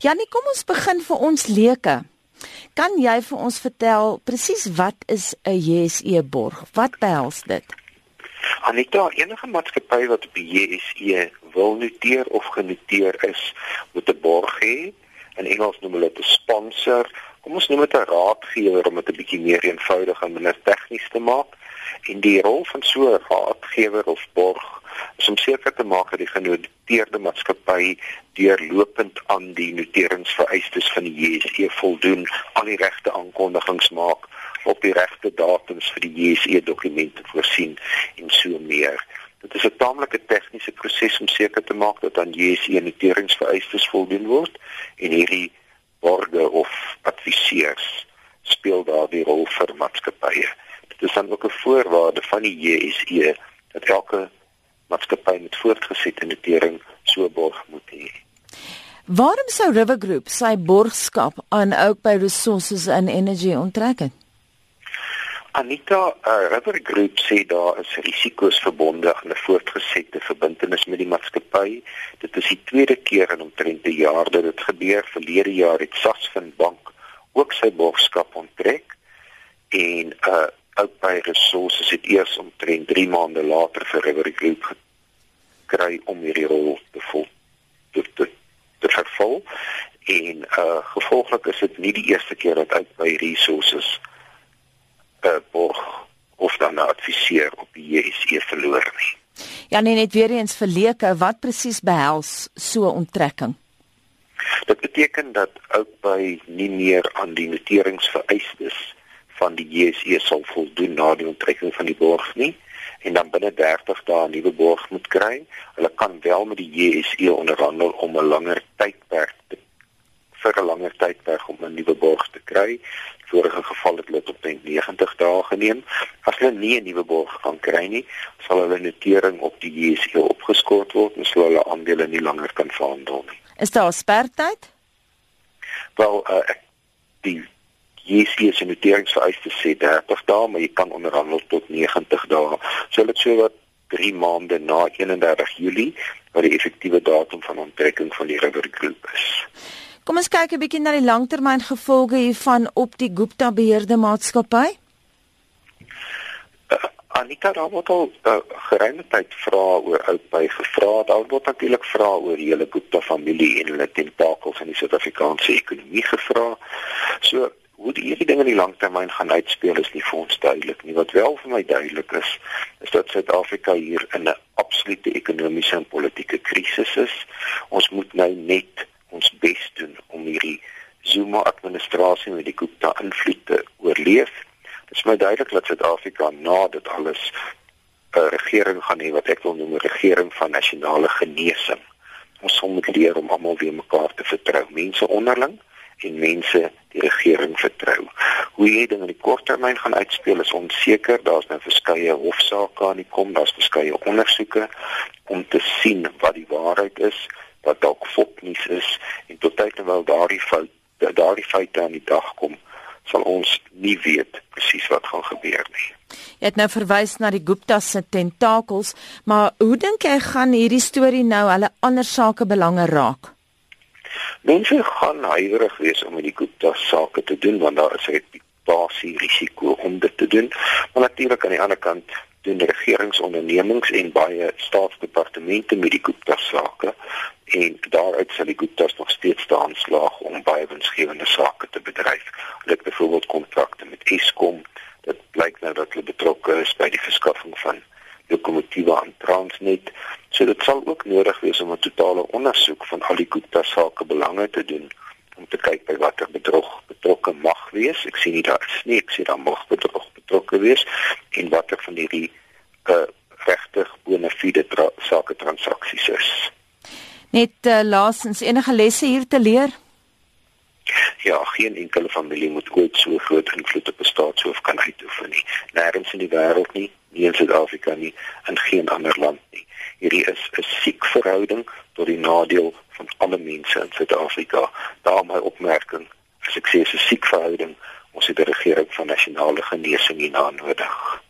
Janie, kom ons begin vir ons leuke. Kan jy vir ons vertel presies wat is 'n JSE borg? Wat behels dit? Anita, enige maatskappy wat op die JSE wil noteer of genoteer is, moet 'n borg hê. In Engels noem hulle dit 'n sponsor. Kom ons noem dit 'n raadgewer om dit 'n bietjie meer eenvoudig en minder tegnies te maak. En die rol van so 'n raadgewer of borg is om seker te maak dat die genoteerde maatskappy deurlopend aan die noteringsvereistes van die JSE voldoen, al die regte aankondigings maak op die regte datums vir die JSE dokumente voorsien en so meer. Dit is 'n taamlike tegniese proses om seker te maak dat aan JSE noteringsvereistes voldoen word en hierdie borge of adviseurs speel daardie rol vir maatskappye. Dit is dan ook 'n voorwaarde van die JSE dat elke maatskappy met voortgesette notering so borg moet hê. Waarom sou River Group sy borgskap aan ook by Resources and Energy onttrek? Anita, uh, River Group sê daar is risiko's verbonde aan 'n voortgesette verbintenis met die maatskappy. Dit is die tweede keer in omtrent 'n jaar dat dit gebeur. Verlede jaar het Sasfin Bank ook sy borgskap onttrek en uh ook by resources het eers omtrent 3 maande later vir River Group gekry om hierdie rol te vol te te, te vervul en uh gevolglik is dit nie die eerste keer dat uit by resources uh, borg of dan 'n adviseur op die JSE verloor nie. Ja nee net weer eens verleke wat presies behels so onttrekking. Dit beteken dat ook by nie meer aan die noteringsvereistes van die JSE sal voldoen na die onttrekking van die borg nie en dan binne 30 dae 'n nuwe borg moet kry. Hulle kan wel met die JSE onderhandel om 'n langer tydperk te vir 'n langer tydperk om 'n nuwe borg te kry. Vorige geval het dit op 90 dae geneem. As hulle nie 'n nuwe borg kan kry nie, sal hulle notering op die JSE opgeskort word en sou hulle aandele nie langer kan verhandel nie. Is daar 'n spertyd? Wel, uh, die JSE se noteringsvereistes sê 30 dae, maar jy kan onderhandel tot 90 dae. So dit sou wat 3 maande na 31 Julie wat die effektiewe datum van onttrekking van die River Group is. Kom ons kyk 'n bietjie na die langtermyngevolge hiervan op die Gupta beheerde maatskappy. Uh, Anita daar word al uh, geruime tyd vra oor Outpay gevra. Daar word natuurlik vra oor die hele Gupta familie en hulle tentakels in die Suid-Afrikaanse ekonomie gevra. So hoe die hierdie ding in die langtermyn gaan uitspeel is nie vir ons duidelik nie. Wat wel vir my duidelik is, is dat Suid-Afrika hier in 'n absolute ekonomiese en politieke krisis is. Ons moet nou net ons bes doen om hierdie Zuma administrasie met die Gupta invloed te oorleef. Dit is my duidelik dat Suid-Afrika na dit alles 'n regering gaan hê wat ek wil noem 'n regering van nasionale genesing. Ons moet leer om almal weer mekaar te vertrou, mense onderling en mense die regering vertrou. Hoe hierdie ding in die korttermyn gaan uitspeel is onseker. Daar's nou verskeie hofsaake aan die kom, daar's verskeie ondersoeke om te sien wat die waarheid is, wat dalk fopnuus is en tot tyd terwyl daardie fout daardie feite aan die dag kom, sal ons nie weet presies wat gaan gebeur nie. Jy het nou verwys na die Gupta se tentakels, maar hoe dink jy gaan hierdie storie nou hulle ander sake belange raak? Mense gaan huiwerig wees om met die Gupta sake te doen want daar is 'n reputasie risiko om dit te doen. Maar natuurlik aan die ander kant doen regeringsondernemings en baie staatsdepartemente met die Gupta sake en daaruit sal die Guptas nog steeds staan slaag om baie winsgewende sake te bedryf. Hulle het byvoorbeeld kontrakte met Eskom. Dit blyk nou dat hulle betrokke is by die verskaffing van lokomotiewe aan Transnet. So dit sal ook nodig wees om 'n totale ondersoek van al die Gupta sake belange te doen om te kyk by watter bedrog betrokke mag wees. Ek sien nie daar is nie, ek sien daar mag bedrog betrokke wees en watter van hierdie uh, regtig bonafide tra sake transaksies is. Net uh, laasens enige lesse hier te leer? Ja, geen enkele familie moet ooit so groot invloed op 'n staatshoof kan. Nêrens in die wêreld nie, nie in Suid-Afrika nie, in geen ander land nie. Hierdie is 'n siek verhouding tot die nadeel van alle mense in Suid-Afrika. Daarom my opmerking, sê 'n siek verhouding, ons het 'n regering van nasionale genesing hierna nodig.